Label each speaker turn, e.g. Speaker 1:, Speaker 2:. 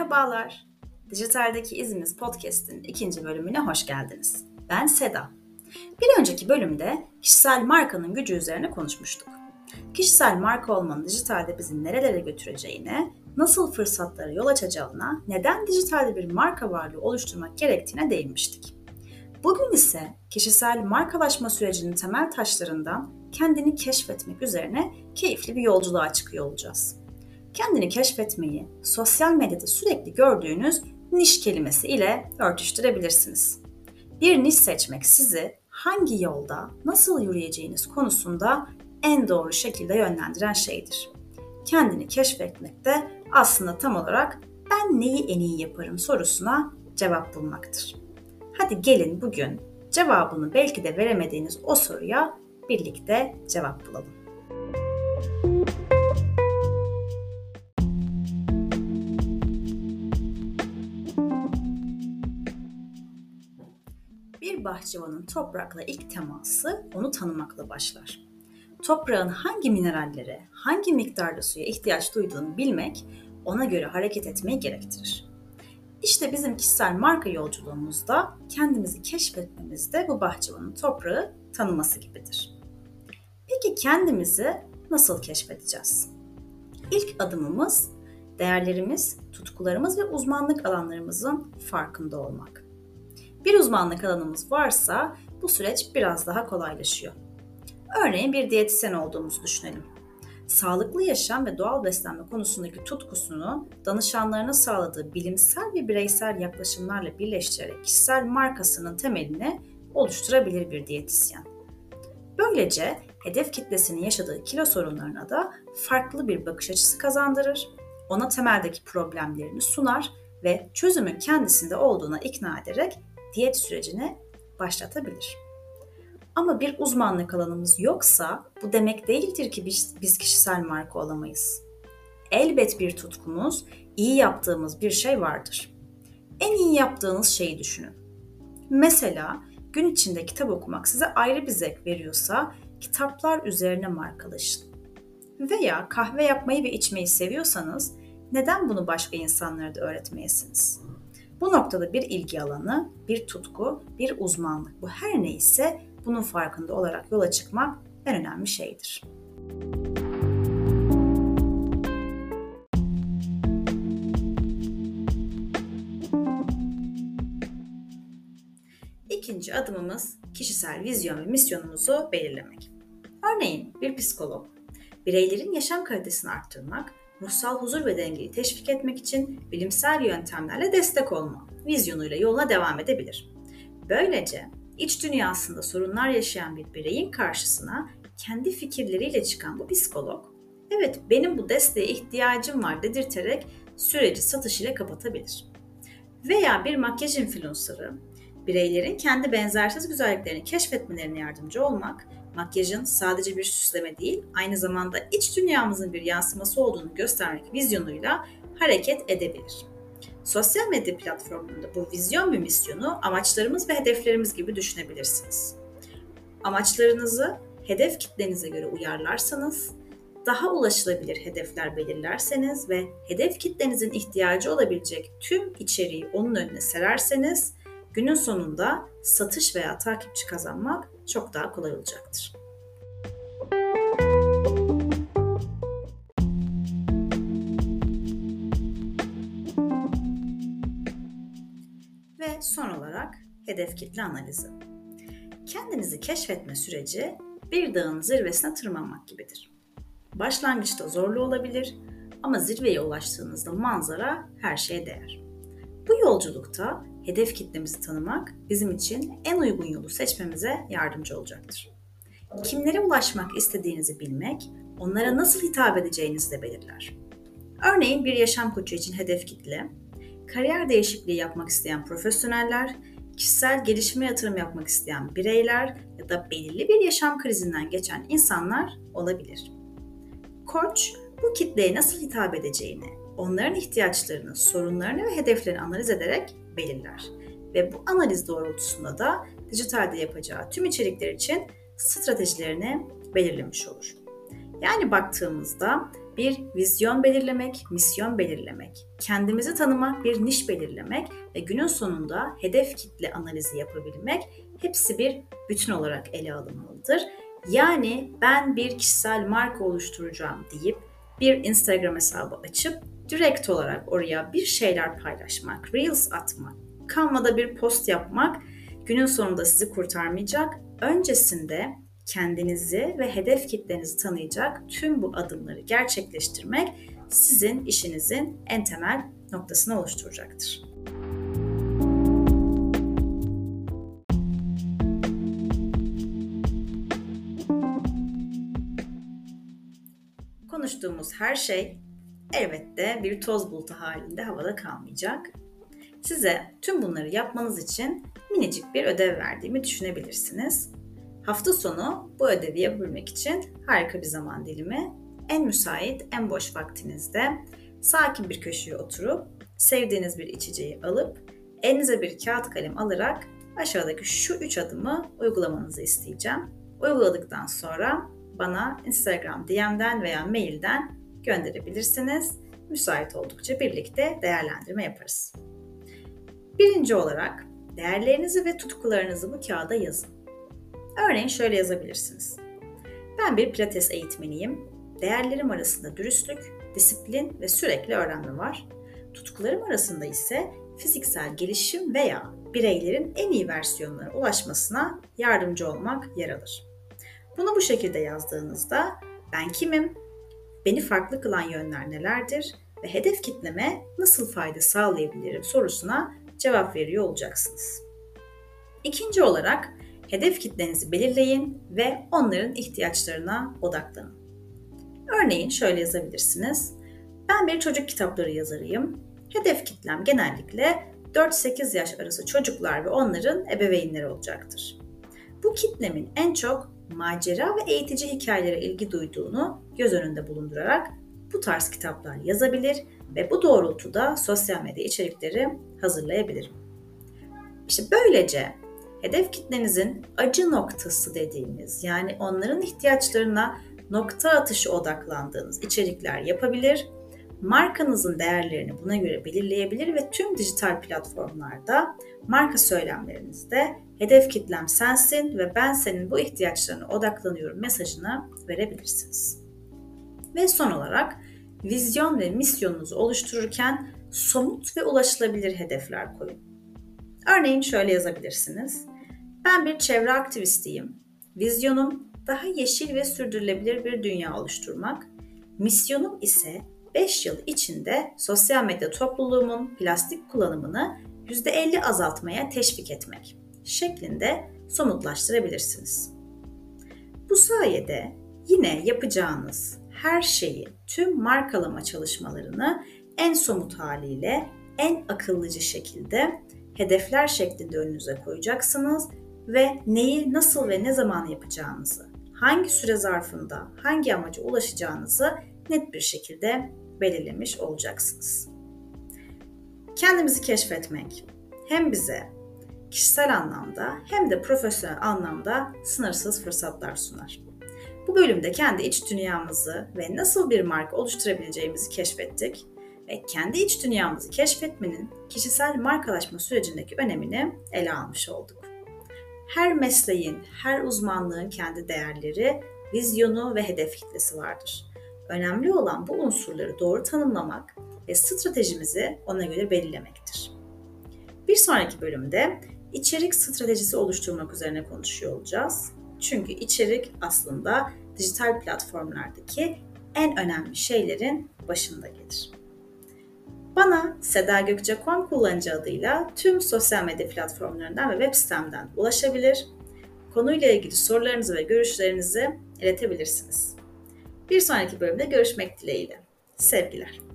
Speaker 1: Merhabalar. Dijitaldeki İzimiz Podcast'in ikinci bölümüne hoş geldiniz. Ben Seda. Bir önceki bölümde kişisel markanın gücü üzerine konuşmuştuk. Kişisel marka olmanın dijitalde bizi nerelere götüreceğine, nasıl fırsatlara yol açacağına, neden dijitalde bir marka varlığı oluşturmak gerektiğine değinmiştik. Bugün ise kişisel markalaşma sürecinin temel taşlarından kendini keşfetmek üzerine keyifli bir yolculuğa çıkıyor olacağız. Kendini keşfetmeyi sosyal medyada sürekli gördüğünüz niş kelimesi ile örtüştürebilirsiniz. Bir niş seçmek sizi hangi yolda nasıl yürüyeceğiniz konusunda en doğru şekilde yönlendiren şeydir. Kendini keşfetmek de aslında tam olarak ben neyi en iyi yaparım sorusuna cevap bulmaktır. Hadi gelin bugün cevabını belki de veremediğiniz o soruya birlikte cevap bulalım. Bir bahçıvanın toprakla ilk teması onu tanımakla başlar. Toprağın hangi minerallere, hangi miktarda suya ihtiyaç duyduğunu bilmek ona göre hareket etmeyi gerektirir. İşte bizim kişisel marka yolculuğumuzda kendimizi keşfetmemizde bu bahçıvanın toprağı tanıması gibidir. Peki kendimizi nasıl keşfedeceğiz? İlk adımımız değerlerimiz, tutkularımız ve uzmanlık alanlarımızın farkında olmak. Bir uzmanlık alanımız varsa bu süreç biraz daha kolaylaşıyor. Örneğin bir diyetisyen olduğumuzu düşünelim. Sağlıklı yaşam ve doğal beslenme konusundaki tutkusunu danışanlarına sağladığı bilimsel ve bireysel yaklaşımlarla birleştirerek kişisel markasının temelini oluşturabilir bir diyetisyen. Böylece hedef kitlesinin yaşadığı kilo sorunlarına da farklı bir bakış açısı kazandırır, ona temeldeki problemlerini sunar ve çözümün kendisinde olduğuna ikna ederek diyet sürecini başlatabilir. Ama bir uzmanlık alanımız yoksa bu demek değildir ki biz, biz kişisel marka olamayız. Elbet bir tutkumuz, iyi yaptığımız bir şey vardır. En iyi yaptığınız şeyi düşünün. Mesela gün içinde kitap okumak size ayrı bir zevk veriyorsa kitaplar üzerine markalaşın. Veya kahve yapmayı ve içmeyi seviyorsanız neden bunu başka insanlara da öğretmeyesiniz? Bu noktada bir ilgi alanı, bir tutku, bir uzmanlık bu her neyse bunun farkında olarak yola çıkmak en önemli şeydir. İkinci adımımız kişisel vizyon ve misyonumuzu belirlemek. Örneğin bir psikolog, bireylerin yaşam kalitesini arttırmak, ruhsal huzur ve dengeyi teşvik etmek için bilimsel yöntemlerle destek olma vizyonuyla yoluna devam edebilir. Böylece iç dünyasında sorunlar yaşayan bir bireyin karşısına kendi fikirleriyle çıkan bu psikolog, evet benim bu desteğe ihtiyacım var dedirterek süreci satış ile kapatabilir. Veya bir makyaj influencer'ı bireylerin kendi benzersiz güzelliklerini keşfetmelerine yardımcı olmak, makyajın sadece bir süsleme değil, aynı zamanda iç dünyamızın bir yansıması olduğunu göstermek vizyonuyla hareket edebilir. Sosyal medya platformunda bu vizyon ve misyonu amaçlarımız ve hedeflerimiz gibi düşünebilirsiniz. Amaçlarınızı hedef kitlenize göre uyarlarsanız, daha ulaşılabilir hedefler belirlerseniz ve hedef kitlenizin ihtiyacı olabilecek tüm içeriği onun önüne sererseniz günün sonunda satış veya takipçi kazanmak çok daha kolay olacaktır. Ve son olarak hedef kitle analizi. Kendinizi keşfetme süreci bir dağın zirvesine tırmanmak gibidir. Başlangıçta zorlu olabilir ama zirveye ulaştığınızda manzara her şeye değer. Bu yolculukta hedef kitlemizi tanımak bizim için en uygun yolu seçmemize yardımcı olacaktır. Kimlere ulaşmak istediğinizi bilmek, onlara nasıl hitap edeceğinizi de belirler. Örneğin bir yaşam koçu için hedef kitle, kariyer değişikliği yapmak isteyen profesyoneller, kişisel gelişime yatırım yapmak isteyen bireyler ya da belirli bir yaşam krizinden geçen insanlar olabilir. Koç bu kitleye nasıl hitap edeceğini, onların ihtiyaçlarını, sorunlarını ve hedeflerini analiz ederek belirler. Ve bu analiz doğrultusunda da dijitalde yapacağı tüm içerikler için stratejilerini belirlemiş olur. Yani baktığımızda bir vizyon belirlemek, misyon belirlemek, kendimizi tanımak, bir niş belirlemek ve günün sonunda hedef kitle analizi yapabilmek hepsi bir bütün olarak ele alınmalıdır. Yani ben bir kişisel marka oluşturacağım deyip bir Instagram hesabı açıp direkt olarak oraya bir şeyler paylaşmak, Reels atmak, Canva'da bir post yapmak günün sonunda sizi kurtarmayacak. Öncesinde kendinizi ve hedef kitlenizi tanıyacak tüm bu adımları gerçekleştirmek sizin işinizin en temel noktasını oluşturacaktır. Konuştuğumuz her şey elbette bir toz bulutu halinde havada kalmayacak. Size tüm bunları yapmanız için minicik bir ödev verdiğimi düşünebilirsiniz. Hafta sonu bu ödevi yapabilmek için harika bir zaman dilimi. En müsait, en boş vaktinizde sakin bir köşeye oturup sevdiğiniz bir içeceği alıp elinize bir kağıt kalem alarak aşağıdaki şu üç adımı uygulamanızı isteyeceğim. Uyguladıktan sonra bana Instagram DM'den veya mailden gönderebilirsiniz. Müsait oldukça birlikte değerlendirme yaparız. Birinci olarak değerlerinizi ve tutkularınızı bu kağıda yazın. Örneğin şöyle yazabilirsiniz. Ben bir pilates eğitmeniyim. Değerlerim arasında dürüstlük, disiplin ve sürekli öğrenme var. Tutkularım arasında ise fiziksel gelişim veya bireylerin en iyi versiyonlarına ulaşmasına yardımcı olmak yer alır. Bunu bu şekilde yazdığınızda ben kimim, beni farklı kılan yönler nelerdir ve hedef kitleme nasıl fayda sağlayabilirim sorusuna cevap veriyor olacaksınız. İkinci olarak hedef kitlenizi belirleyin ve onların ihtiyaçlarına odaklanın. Örneğin şöyle yazabilirsiniz. Ben bir çocuk kitapları yazarıyım. Hedef kitlem genellikle 4-8 yaş arası çocuklar ve onların ebeveynleri olacaktır. Bu kitlemin en çok macera ve eğitici hikayelere ilgi duyduğunu göz önünde bulundurarak bu tarz kitaplar yazabilir ve bu doğrultuda sosyal medya içerikleri hazırlayabilirim. İşte böylece hedef kitlenizin acı noktası dediğimiz yani onların ihtiyaçlarına nokta atışı odaklandığınız içerikler yapabilir. Markanızın değerlerini buna göre belirleyebilir ve tüm dijital platformlarda marka söylemlerinizde hedef kitlem sensin ve ben senin bu ihtiyaçlarına odaklanıyorum mesajını verebilirsiniz. Ve son olarak vizyon ve misyonunuzu oluştururken somut ve ulaşılabilir hedefler koyun. Örneğin şöyle yazabilirsiniz. Ben bir çevre aktivistiyim. Vizyonum daha yeşil ve sürdürülebilir bir dünya oluşturmak. Misyonum ise 5 yıl içinde sosyal medya topluluğumun plastik kullanımını %50 azaltmaya teşvik etmek şeklinde somutlaştırabilirsiniz. Bu sayede yine yapacağınız her şeyi, tüm markalama çalışmalarını en somut haliyle en akıllıcı şekilde hedefler şeklinde önünüze koyacaksınız ve neyi nasıl ve ne zaman yapacağınızı, hangi süre zarfında hangi amaca ulaşacağınızı net bir şekilde belirlemiş olacaksınız. Kendimizi keşfetmek hem bize kişisel anlamda hem de profesyonel anlamda sınırsız fırsatlar sunar. Bu bölümde kendi iç dünyamızı ve nasıl bir marka oluşturabileceğimizi keşfettik ve kendi iç dünyamızı keşfetmenin kişisel markalaşma sürecindeki önemini ele almış olduk. Her mesleğin, her uzmanlığın kendi değerleri, vizyonu ve hedef kitlesi vardır. Önemli olan bu unsurları doğru tanımlamak ve stratejimizi ona göre belirlemektir. Bir sonraki bölümde içerik stratejisi oluşturmak üzerine konuşuyor olacağız. Çünkü içerik aslında dijital platformlardaki en önemli şeylerin başında gelir. Bana Seda Gökçe.com kullanıcı adıyla tüm sosyal medya platformlarından ve web sitemden ulaşabilir. Konuyla ilgili sorularınızı ve görüşlerinizi iletebilirsiniz. Bir sonraki bölümde görüşmek dileğiyle. Sevgiler.